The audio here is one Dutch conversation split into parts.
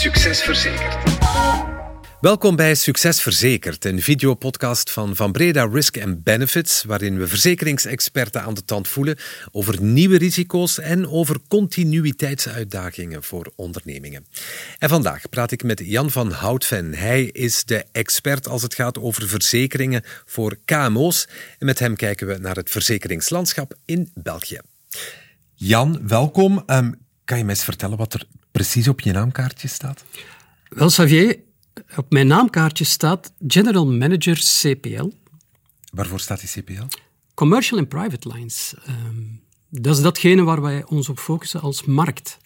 Succes Verzekerd. Welkom bij Succes Verzekerd, een videopodcast van Van Breda Risk and Benefits, waarin we verzekeringsexperten aan de tand voelen over nieuwe risico's en over continuïteitsuitdagingen voor ondernemingen. En vandaag praat ik met Jan van Houtven. Hij is de expert als het gaat over verzekeringen voor KMO's. En met hem kijken we naar het verzekeringslandschap in België. Jan, welkom. Um, kan je mij eens vertellen wat er precies op je naamkaartje staat? Wel, Xavier, op mijn naamkaartje staat General Manager CPL. Waarvoor staat die CPL? Commercial and Private Lines. Um, dat is datgene waar wij ons op focussen als markt.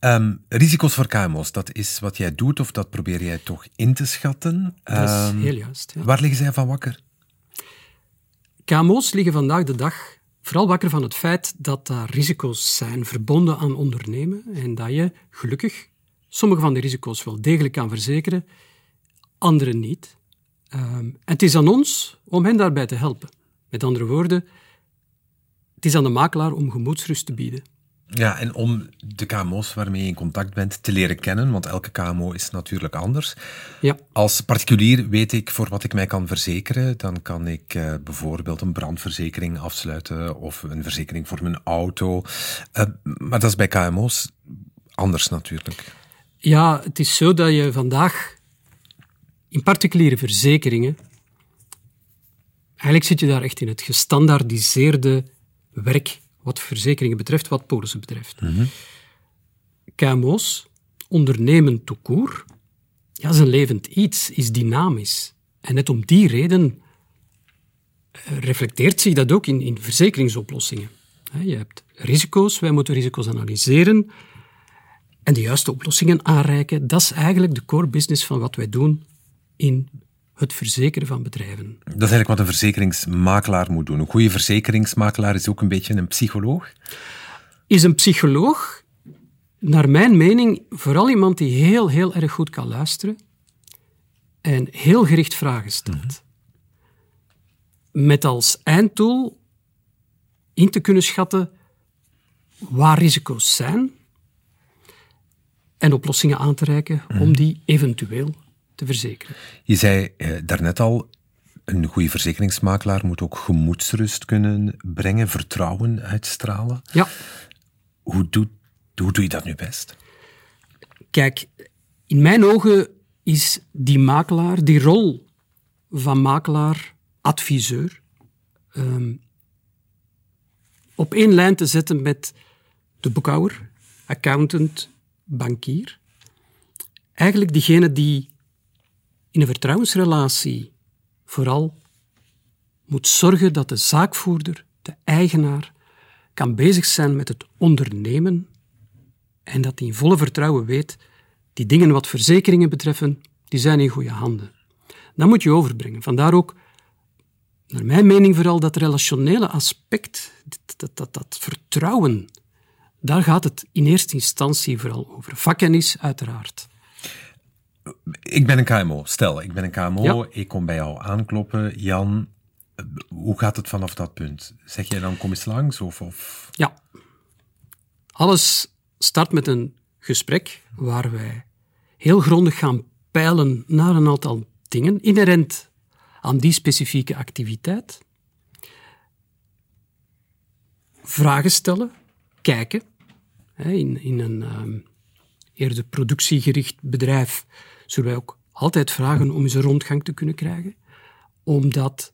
Um, risico's voor KMO's, dat is wat jij doet of dat probeer jij toch in te schatten? Dat is um, heel juist. Ja. Waar liggen zij van wakker? KMO's liggen vandaag de dag vooral wakker van het feit dat daar risico's zijn verbonden aan ondernemen en dat je gelukkig sommige van die risico's wel degelijk kan verzekeren, andere niet. Um, het is aan ons om hen daarbij te helpen. Met andere woorden, het is aan de makelaar om gemoedsrust te bieden. Ja, en om de KMO's waarmee je in contact bent te leren kennen, want elke KMO is natuurlijk anders. Ja. Als particulier weet ik voor wat ik mij kan verzekeren. Dan kan ik uh, bijvoorbeeld een brandverzekering afsluiten of een verzekering voor mijn auto. Uh, maar dat is bij KMO's anders natuurlijk. Ja, het is zo dat je vandaag in particuliere verzekeringen. Eigenlijk zit je daar echt in het gestandaardiseerde werk wat verzekeringen betreft, wat polissen betreft. Mm -hmm. KMO's, ondernemen toekoer, ja, is een levend iets, is dynamisch. En net om die reden reflecteert zich dat ook in, in verzekeringsoplossingen. Je hebt risico's, wij moeten risico's analyseren en de juiste oplossingen aanreiken. Dat is eigenlijk de core business van wat wij doen in het verzekeren van bedrijven. Dat is eigenlijk wat een verzekeringsmakelaar moet doen. Een goede verzekeringsmakelaar is ook een beetje een psycholoog? Is een psycholoog, naar mijn mening, vooral iemand die heel, heel erg goed kan luisteren en heel gericht vragen stelt. Mm -hmm. Met als einddoel in te kunnen schatten waar risico's zijn en oplossingen aan te reiken mm -hmm. om die eventueel te verzekeren. Je zei eh, daarnet al, een goede verzekeringsmakelaar moet ook gemoedsrust kunnen brengen, vertrouwen uitstralen. Ja. Hoe doe, hoe doe je dat nu best? Kijk, in mijn ogen is die makelaar, die rol van makelaar, adviseur, um, op één lijn te zetten met de boekhouder, accountant, bankier. Eigenlijk diegene die in een vertrouwensrelatie vooral moet zorgen dat de zaakvoerder, de eigenaar, kan bezig zijn met het ondernemen en dat hij in volle vertrouwen weet, die dingen wat verzekeringen betreffen, die zijn in goede handen. Dat moet je overbrengen. Vandaar ook, naar mijn mening vooral, dat relationele aspect, dat, dat, dat, vertrouwen, daar gaat het in eerste instantie vooral over. Vakkennis, uiteraard. Ik ben een KMO. Stel, ik ben een KMO. Ja. Ik kom bij jou aankloppen. Jan, hoe gaat het vanaf dat punt? Zeg jij dan kom eens langs? Of, of... Ja. Alles start met een gesprek waar wij heel grondig gaan peilen naar een aantal dingen inherent aan die specifieke activiteit. Vragen stellen, kijken. In, in een um, eerder productiegericht bedrijf zullen wij ook altijd vragen om eens een rondgang te kunnen krijgen. Omdat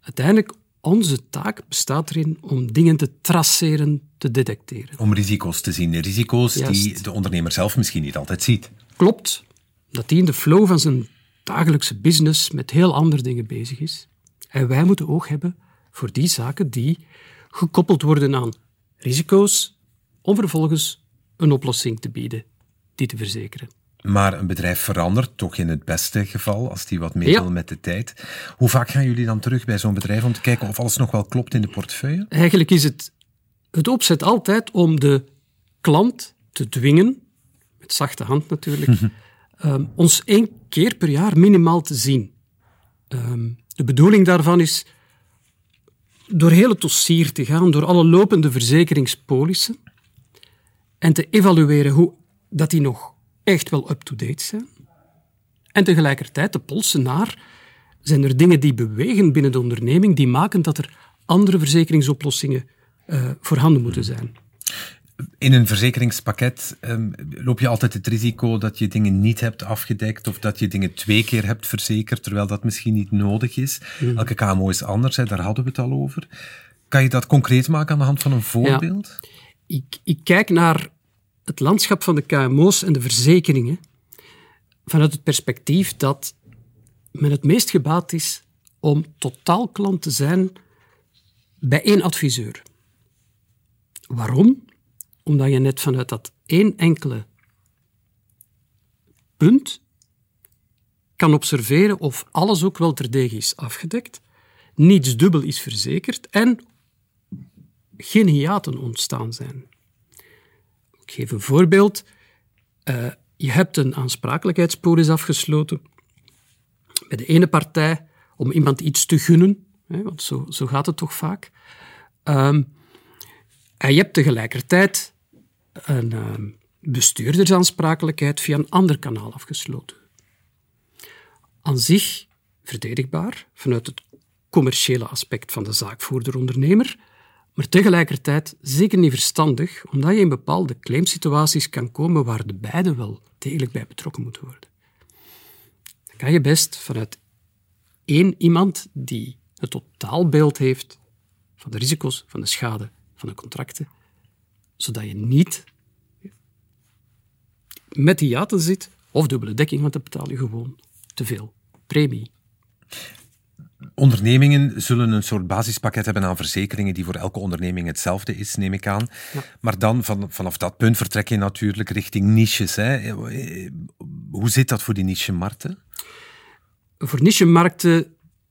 uiteindelijk onze taak bestaat erin om dingen te traceren, te detecteren. Om risico's te zien. Risico's Juist. die de ondernemer zelf misschien niet altijd ziet. Klopt. Dat hij in de flow van zijn dagelijkse business met heel andere dingen bezig is. En wij moeten oog hebben voor die zaken die gekoppeld worden aan risico's, om vervolgens een oplossing te bieden, die te verzekeren. Maar een bedrijf verandert, toch in het beste geval, als die wat mee wil met de tijd. Hoe vaak gaan jullie dan terug bij zo'n bedrijf om te kijken of alles nog wel klopt in de portefeuille? Eigenlijk is het het opzet altijd om de klant te dwingen, met zachte hand natuurlijk, um, ons één keer per jaar minimaal te zien. Um, de bedoeling daarvan is door heel het dossier te gaan, door alle lopende verzekeringspolissen, en te evalueren hoe dat die nog echt wel up-to-date zijn. En tegelijkertijd de polsen naar, zijn er dingen die bewegen binnen de onderneming die maken dat er andere verzekeringsoplossingen uh, voorhanden moeten zijn. In een verzekeringspakket um, loop je altijd het risico dat je dingen niet hebt afgedekt of dat je dingen twee keer hebt verzekerd, terwijl dat misschien niet nodig is. Mhm. Elke KMO is anders, hè, daar hadden we het al over. Kan je dat concreet maken aan de hand van een voorbeeld? Ik, ik kijk naar het landschap van de KMO's en de verzekeringen vanuit het perspectief dat men het meest gebaat is om totaalklant te zijn bij één adviseur. Waarom? Omdat je net vanuit dat één enkele punt kan observeren of alles ook wel terdege is afgedekt, niets dubbel is verzekerd en geen hiaten ontstaan zijn. Ik geef een voorbeeld. Uh, je hebt een aansprakelijkheidspolis afgesloten bij de ene partij om iemand iets te gunnen, hè, want zo, zo gaat het toch vaak. Um, en je hebt tegelijkertijd een uh, bestuurdersaansprakelijkheid via een ander kanaal afgesloten. Aan zich verdedigbaar vanuit het commerciële aspect van de zaakvoerder-ondernemer, maar tegelijkertijd zeker niet verstandig, omdat je in bepaalde claimsituaties kan komen waar de beide wel degelijk bij betrokken moeten worden. Dan kan je best vanuit één iemand die het totaalbeeld heeft van de risico's, van de schade, van de contracten, zodat je niet met die jaten zit of dubbele dekking, want dan betaal je gewoon te veel premie. Ondernemingen zullen een soort basispakket hebben aan verzekeringen die voor elke onderneming hetzelfde is, neem ik aan. Maar dan van, vanaf dat punt vertrek je natuurlijk richting niches. Hè. Hoe zit dat voor die niche-markten? Voor niche-markten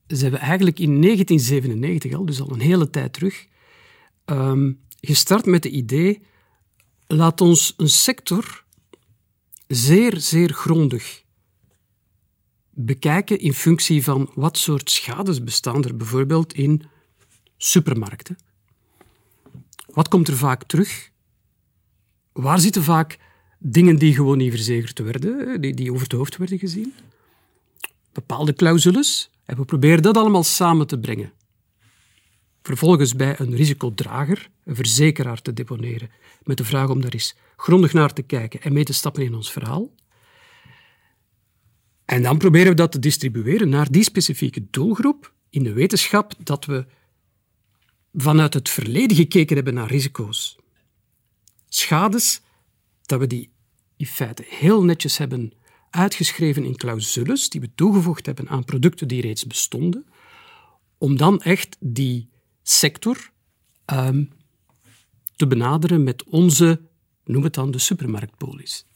zijn we eigenlijk in 1997 al, dus al een hele tijd terug, um, gestart met het idee: laat ons een sector zeer, zeer grondig bekijken in functie van wat soort schades bestaan er bijvoorbeeld in supermarkten. Wat komt er vaak terug? Waar zitten vaak dingen die gewoon niet verzekerd werden, die, die over het hoofd werden gezien? Bepaalde clausules. En we proberen dat allemaal samen te brengen. Vervolgens bij een risicodrager, een verzekeraar, te deponeren. Met de vraag om daar eens grondig naar te kijken en mee te stappen in ons verhaal. En dan proberen we dat te distribueren naar die specifieke doelgroep in de wetenschap dat we vanuit het verleden gekeken hebben naar risico's. Schades, dat we die in feite heel netjes hebben uitgeschreven in clausules die we toegevoegd hebben aan producten die reeds bestonden, om dan echt die sector um, te benaderen met onze, noem het dan, de supermarktpolis.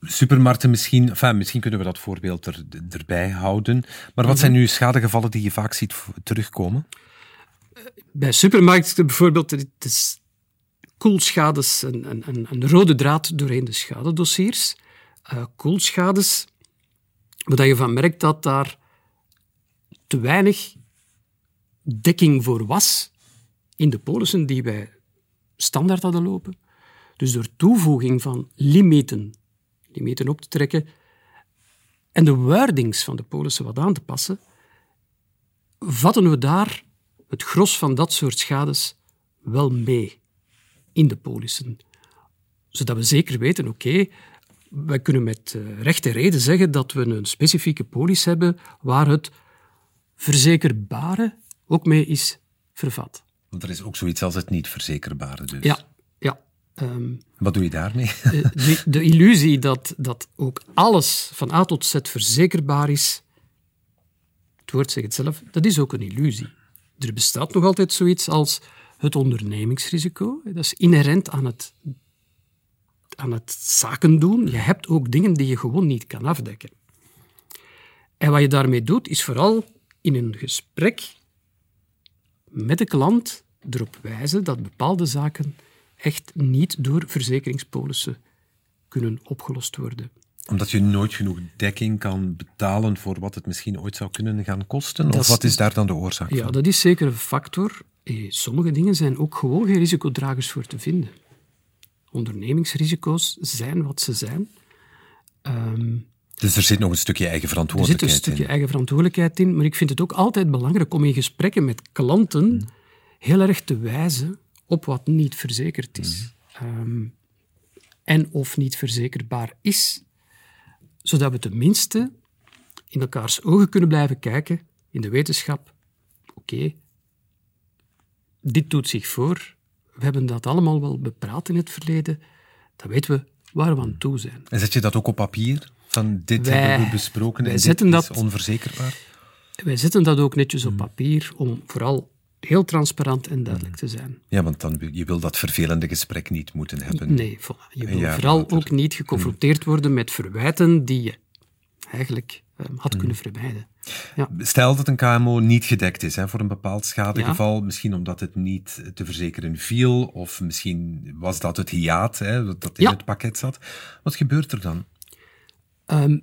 Supermarkten misschien, enfin, misschien kunnen we dat voorbeeld er, erbij houden. Maar wat zijn nu schadegevallen die je vaak ziet terugkomen? Bij supermarkten bijvoorbeeld, is koelschades, een, een, een, rode draad doorheen de schadedossiers. Uh, koelschades, waar je van merkt dat daar te weinig dekking voor was in de polissen die wij standaard hadden lopen. Dus door toevoeging van limieten die meten op te trekken en de wordings van de polissen wat aan te passen, vatten we daar het gros van dat soort schades wel mee in de polissen. Zodat we zeker weten, oké, okay, wij kunnen met uh, rechte reden zeggen dat we een specifieke polis hebben waar het verzekerbare ook mee is vervat. Want er is ook zoiets als het niet verzekerbare dus. Ja, Ehm, Wat doe je daarmee? de, de, illusie dat, dat ook alles van A tot Z verzekerbaar is, het woord zegt het zelf, dat is ook een illusie. Er bestaat nog altijd zoiets als het ondernemingsrisico. Dat is inherent aan het, aan het zaken doen. Je hebt ook dingen die je gewoon niet kan afdekken. En wat je daarmee doet, is vooral in een gesprek met de klant erop wijzen dat bepaalde zaken echt niet door verzekeringspolissen kunnen opgelost worden. Omdat je nooit genoeg dekking kan betalen voor wat het misschien ooit zou kunnen gaan kosten? of wat is daar dan de oorzaak ja, van? dat is zeker een factor. Eh, sommige dingen zijn ook gewoon geen risicodragers voor te vinden. ondernemingsrisico's zijn wat ze zijn. Ehm, dus er zit nog een stukje eigen er zit verantwoordelijkheid een stukje in. eigen verantwoordelijkheid in, maar ik vind het ook altijd belangrijk om in gesprekken met klanten heel erg te wijzen op wat niet verzekerd is. Ehm, en of niet verzekerbaar is, zodat we tenminste in elkaars ogen kunnen blijven kijken in de wetenschap. Oké, dit doet zich voor. We hebben dat allemaal wel bepraat in het verleden. Dan weten we waar we aan toe zijn. En zet je dat ook op papier? Van dit Wij- hebben we besproken en dit is dat- onverzekerbaar? Wij zetten dat ook netjes op papier om vooral heel transparant en duidelijk te zijn. Ja, want dan, je wil dat vervelende gesprek niet moeten hebben. Nee, voilà. je wil vooral later. ook niet geconfronteerd worden met verwijten die je eigenlijk eh, had kunnen vermijden. Ja. Stel dat een KMO niet gedekt is hè, voor een bepaald schadegeval, misschien omdat het niet te verzekeren viel, of misschien was dat het hiaat hè, dat in Ja. het pakket zat. Wat gebeurt er dan? Ehm,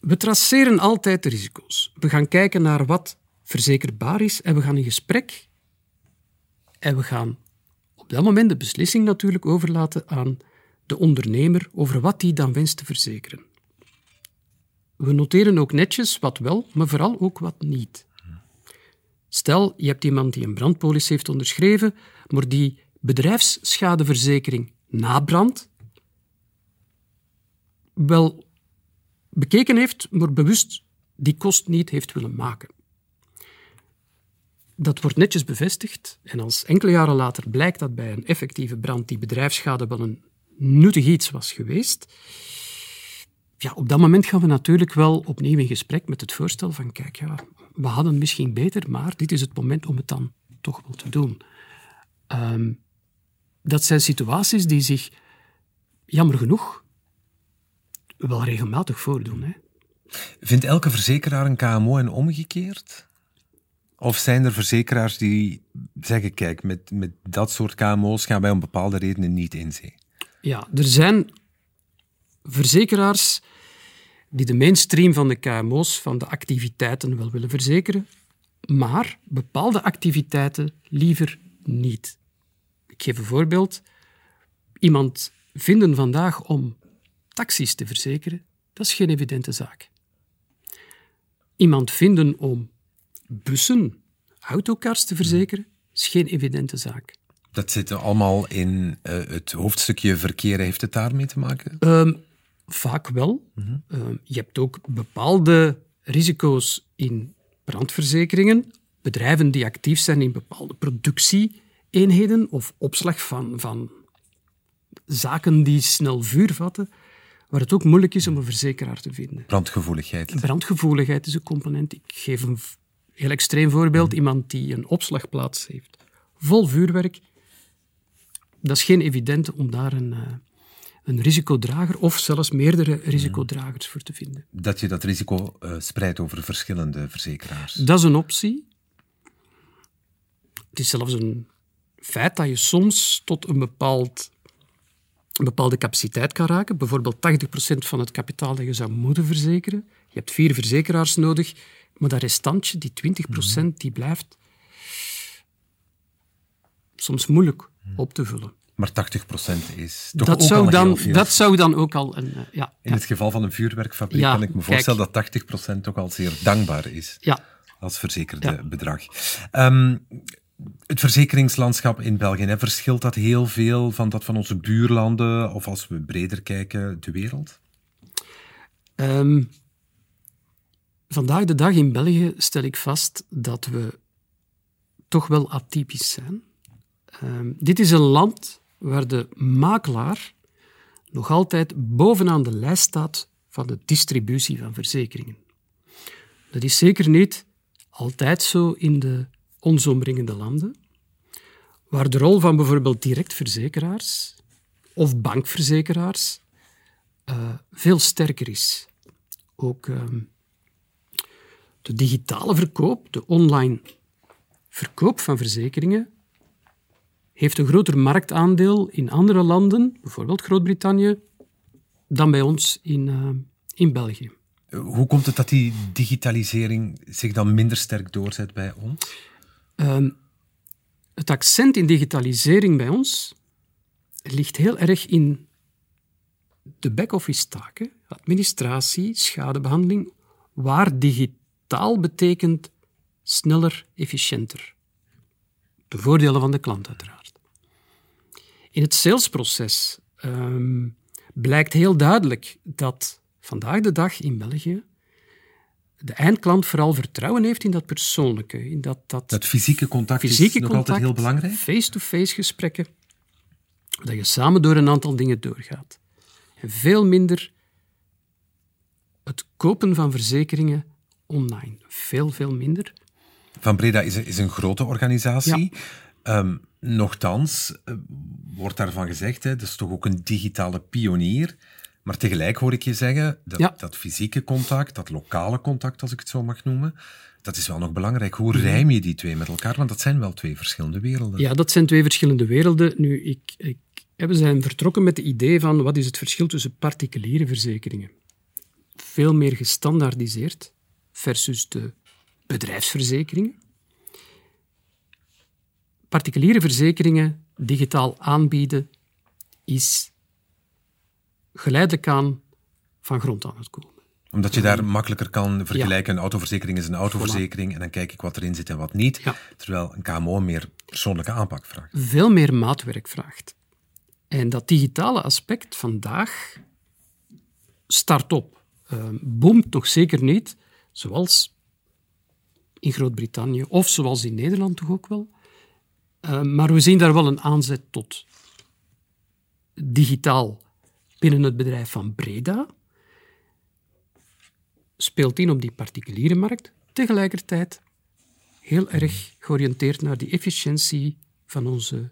we traceren altijd de risico's. We gaan kijken naar wat verzekerbaar is en we gaan in gesprek en we gaan op dat moment de beslissing natuurlijk overlaten aan de ondernemer over wat die dan wenst te verzekeren. We noteren ook netjes wat wel, maar vooral ook wat niet. Stel, je hebt iemand die een brandpolis heeft onderschreven, maar die bedrijfsschadeverzekering na brand wel bekeken heeft, maar bewust die kost niet heeft willen maken. Dat wordt netjes bevestigd en als enkele jaren later blijkt dat bij een effectieve brand die bedrijfsschade wel een nuttig iets was geweest, ja, op dat moment gaan we natuurlijk wel opnieuw in gesprek met het voorstel van kijk, ja, we hadden misschien beter, maar dit is het moment om het dan toch wel te doen. Ehm, dat zijn situaties die zich, jammer genoeg, wel regelmatig voordoen. Hè. Vindt elke verzekeraar een KMO en omgekeerd? Of zijn er verzekeraars die zeggen, kijk, met, met dat soort KMO's gaan wij om bepaalde redenen niet in zee? Ja, er zijn verzekeraars die de mainstream van de KMO's, van de activiteiten wel willen verzekeren, maar bepaalde activiteiten liever niet. Ik geef een voorbeeld. Iemand vinden vandaag om taxis te verzekeren, dat is geen evidente zaak. Iemand vinden om bussen, autocars te verzekeren, is geen evidente zaak. Dat zit allemaal in eh, het hoofdstukje verkeer. Heeft het daarmee te maken? Ehm, vaak wel. Ehm, je hebt ook bepaalde risico's in brandverzekeringen. Bedrijven die actief zijn in bepaalde productieeenheden of opslag van, van zaken die snel vuur vatten, waar het ook moeilijk is om een verzekeraar te vinden. Brandgevoeligheid. Brandgevoeligheid is een component. Ik geef een heel extreem voorbeeld. Iemand die een opslagplaats heeft vol vuurwerk. Dat is geen evidente om daar een, eh, een risicodrager of zelfs meerdere risicodragers voor te vinden. Dat je dat risico eh, spreidt over verschillende verzekeraars. Dat is een optie. Het is zelfs een feit dat je soms tot een, bepaald, een bepaalde capaciteit kan raken. Bijvoorbeeld 80% van het kapitaal dat je zou moeten verzekeren. Je hebt vier verzekeraars nodig, maar dat restantje, die 20%, die blijft soms moeilijk op te vullen. Maar 80% is toch Dat ook zou, al dan, heel veel. dat zou dan ook al een... eh, ja, In ja, het geval van een vuurwerkfabriek Ja, kan ik me kijk. voorstellen dat 80% toch al zeer dankbaar is ja. als verzekerde bedrag. Ehm, het verzekeringslandschap in België, hè, verschilt dat heel veel van dat van onze buurlanden of als we breder kijken, de wereld? Ehm, vandaag de dag in België stel ik vast dat we toch wel atypisch zijn. Ehm, dit is een land waar de makelaar nog altijd bovenaan de lijst staat van de distributie van verzekeringen. Dat is zeker niet altijd zo in de ons omringende landen, waar de rol van bijvoorbeeld direct verzekeraars of bankverzekeraars eh, veel sterker is. Ook ehm, de digitale verkoop, de online verkoop van verzekeringen, heeft een groter marktaandeel in andere landen, bijvoorbeeld Groot-Brittannië, dan bij ons in, eh, in België. Hoe komt het dat die digitalisering zich dan minder sterk doorzet bij ons? Ehm, het accent in digitalisering bij ons ligt heel erg in de back-office taken, administratie, schadebehandeling, waar digitaal betekent sneller, efficiënter. De voordelen van de klant uiteraard. In het salesproces um, blijkt heel duidelijk dat vandaag de dag in België de eindklant vooral vertrouwen heeft in dat persoonlijke. In dat, dat, dat fysieke contact fysieke is nog contact, altijd heel belangrijk. Face-to-face gesprekken. Dat je samen door een aantal dingen doorgaat. En veel minder het kopen van verzekeringen online. Veel, veel minder. Van Breda is, is een grote organisatie. Ehm, nochtans, uh, wordt daarvan gezegd, hè, dat is toch ook een digitale pionier. Maar tegelijk hoor ik je zeggen, dat, dat fysieke contact, dat lokale contact, als ik het zo mag noemen, dat is wel nog belangrijk. Hoe mhm. rijm je die twee met elkaar? Want dat zijn wel twee verschillende werelden. Ja, dat zijn twee verschillende werelden. Nu, ik, ik, we zijn vertrokken met het idee van wat is het verschil tussen particuliere verzekeringen? Veel meer gestandaardiseerd versus de bedrijfsverzekeringen. Particuliere verzekeringen digitaal aanbieden is geleidelijk aan van grond aan het komen. Omdat je daar makkelijker kan vergelijken. Een autoverzekering is een autoverzekering en dan kijk ik wat erin zit en wat niet. Terwijl een KMO meer persoonlijke aanpak vraagt. Veel meer maatwerk vraagt. En dat digitale aspect vandaag start op. Uh, boomt nog zeker niet, zoals in Groot-Brittannië of zoals in Nederland toch ook wel. Uh, maar we zien daar wel een aanzet tot digitaal binnen het bedrijf van Breda. Speelt in op die particuliere markt. Tegelijkertijd heel erg georiënteerd naar die efficiëntie van onze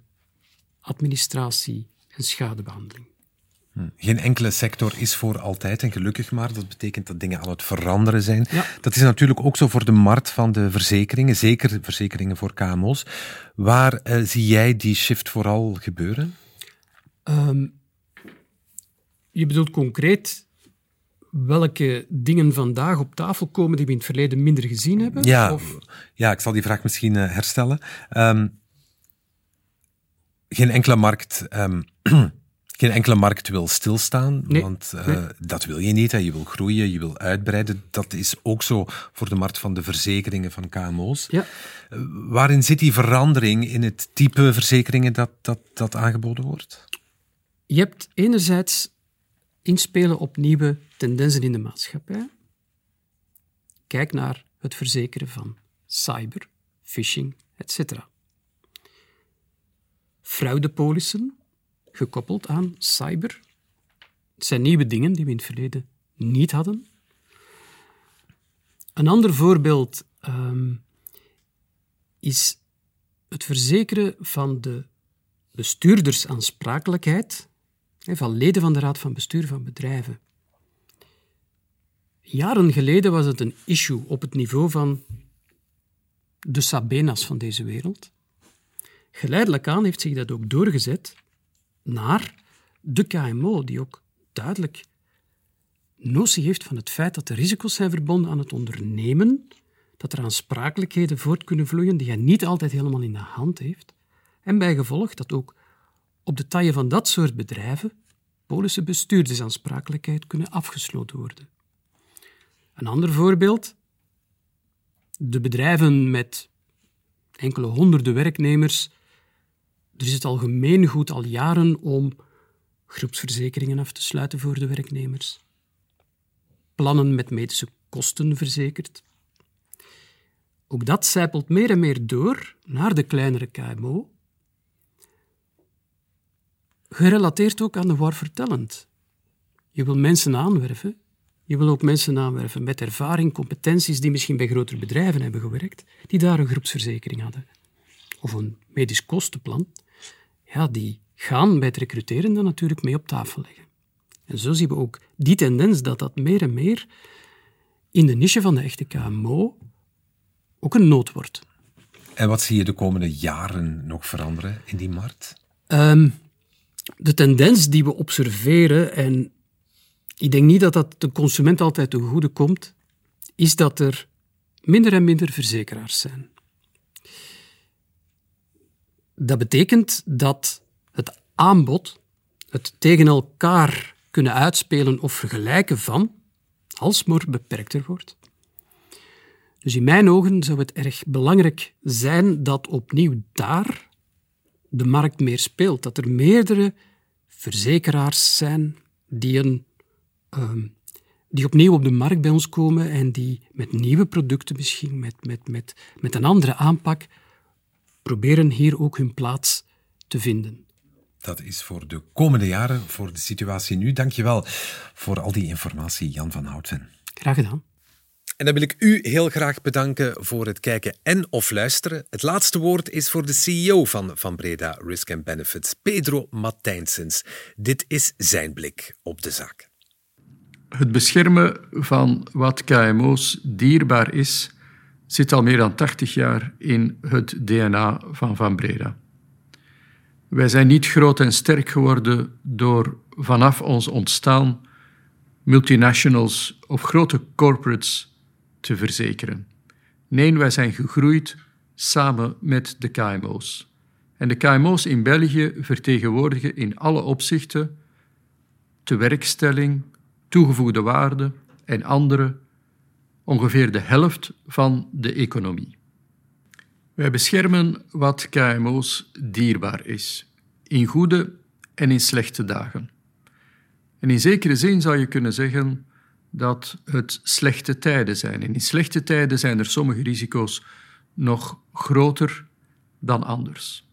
administratie en schadebehandeling. Geen enkele sector is voor altijd en gelukkig maar. Dat betekent dat dingen aan het veranderen zijn. Dat is natuurlijk ook zo voor de markt van de verzekeringen, zeker verzekeringen voor KMO's. Waar eh, zie jij die shift vooral gebeuren? Um, je bedoelt concreet welke dingen vandaag op tafel komen die we in het verleden minder gezien hebben? Ja, of? ja ik zal die vraag misschien uh, herstellen. Um, geen enkele markt. Um, geen enkele markt wil stilstaan, nee, want uh, nee. dat wil je niet. Hè. Je wil groeien, je wil uitbreiden. Dat is ook zo voor de markt van de verzekeringen van KMO's. Ja. Uh, waarin zit die verandering in het type verzekeringen dat, dat, dat aangeboden wordt? Je hebt enerzijds inspelen op nieuwe tendensen in de maatschappij. Kijk naar het verzekeren van cyber, phishing, etc. Fraudepolissen, gekoppeld aan cyber. Het zijn nieuwe dingen die we in het verleden niet hadden. Een ander voorbeeld um, is het verzekeren van de bestuurdersaansprakelijkheid van leden van de Raad van Bestuur van bedrijven. Jaren geleden was het een issue op het niveau van de Sabenas van deze wereld. Geleidelijk aan heeft zich dat ook doorgezet naar de KMO, die ook duidelijk notie heeft van het feit dat de risico's zijn verbonden aan het ondernemen, dat er aansprakelijkheden voort kunnen vloeien die hij niet altijd helemaal in de hand heeft, en bijgevolg dat ook op de taille van dat soort bedrijven Polische bestuurdersaansprakelijkheid kunnen afgesloten worden. Een ander voorbeeld. De bedrijven met enkele honderden werknemers. Er is het algemeen goed al jaren om groepsverzekeringen af te sluiten voor de werknemers. Plannen met medische kosten verzekerd. Ook dat zijpelt meer en meer door naar de kleinere KMO, gerelateerd ook aan de war vertellend. Je wil mensen aanwerven. Je wil ook mensen aanwerven met ervaring, competenties die misschien bij grotere bedrijven hebben gewerkt, die daar een groepsverzekering hadden. Of een medisch kostenplan. Ja, die gaan bij het recruteren dan natuurlijk mee op tafel leggen. En zo zien we ook die tendens dat dat meer en meer in de niche van de echte KMO ook een nood wordt. En wat zie je de komende jaren nog veranderen in die markt? Um, de tendens die we observeren, en ik denk niet dat dat de consument altijd ten goede komt, is dat er minder en minder verzekeraars zijn. Dat betekent dat het aanbod het tegen elkaar kunnen uitspelen of vergelijken van, als maar beperkter wordt. Dus in mijn ogen zou het erg belangrijk zijn dat opnieuw daar de markt meer speelt. Dat er meerdere verzekeraars zijn die, een, ehm, die opnieuw op de markt bij ons komen en die met nieuwe producten misschien, met, met, met, met een andere aanpak, proberen hier ook hun plaats te vinden. Dat is voor de komende jaren, voor de situatie nu. Dankjewel voor al die informatie, Jan van Houten. Graag gedaan. En dan wil ik u heel graag bedanken voor het kijken en of luisteren. Het laatste woord is voor de CEO van Van Breda Risk and Benefits, Pedro Matijnsens. Dit is zijn blik op de zaak. Het beschermen van wat KMO's dierbaar is, zit al meer dan 80 jaar in het DNA van Van Breda. Wij zijn niet groot en sterk geworden door vanaf ons ontstaan multinationals of grote corporates te verzekeren. Nee, wij zijn gegroeid samen met de KMO's. En de KMO's in België vertegenwoordigen in alle opzichten tewerkstelling, toegevoegde waarde en andere ongeveer de helft van de economie. Wij beschermen wat KMO's dierbaar is, in goede en in slechte dagen. En in zekere zin zou je kunnen zeggen dat het slechte tijden zijn. En in slechte tijden zijn er sommige risico's nog groter dan anders.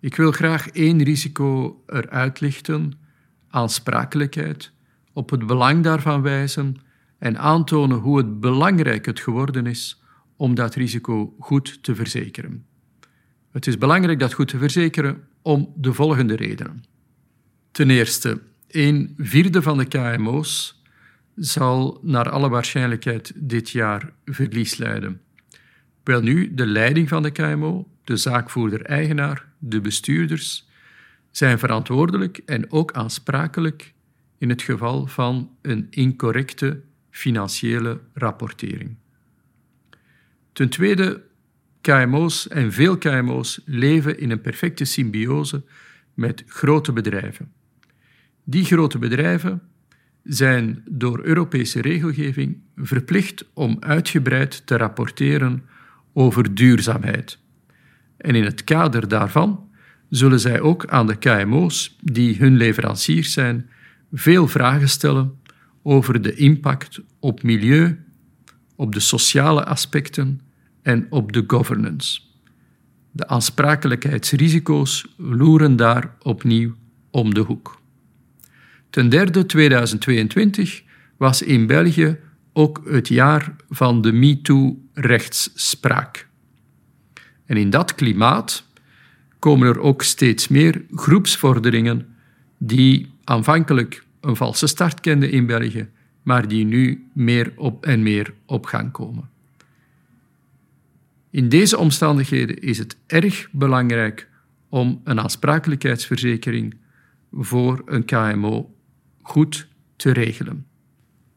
Ik wil graag één risico eruit lichten: aansprakelijkheid, op het belang daarvan wijzen en aantonen hoe het belangrijk het geworden is om dat risico goed te verzekeren. Het is belangrijk dat goed te verzekeren om de volgende redenen. Ten eerste, een vierde van de KMO's zal naar alle waarschijnlijkheid dit jaar verlies leiden. Wel nu, de leiding van de KMO, de zaakvoerder-eigenaar, de bestuurders, zijn verantwoordelijk en ook aansprakelijk in het geval van een incorrecte financiële rapportering. Ten tweede, KMO's en veel KMO's leven in een perfecte symbiose met grote bedrijven. Die grote bedrijven zijn door Europese regelgeving verplicht om uitgebreid te rapporteren over duurzaamheid. En in het kader daarvan zullen zij ook aan de KMO's, die hun leveranciers zijn, veel vragen stellen over de impact op milieu, op de sociale aspecten en op de governance. De aansprakelijkheidsrisico's loeren daar opnieuw om de hoek. Ten derde, 2022 was in België ook het jaar van de MeToo-rechtsspraak. En in dat klimaat komen er ook steeds meer groepsvorderingen die aanvankelijk een valse start kenden in België, maar die nu meer op en meer op gang komen. In deze omstandigheden is het erg belangrijk om een aansprakelijkheidsverzekering voor een KMO goed te regelen.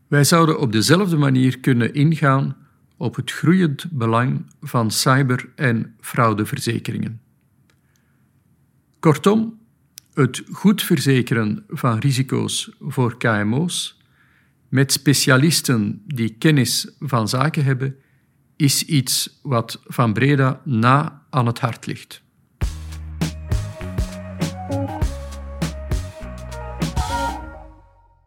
Wij zouden op dezelfde manier kunnen ingaan op het groeiend belang van cyber- en fraudeverzekeringen. Kortom, het goed verzekeren van risico's voor KMO's met specialisten die kennis van zaken hebben, is iets wat Van Breda na aan het hart ligt.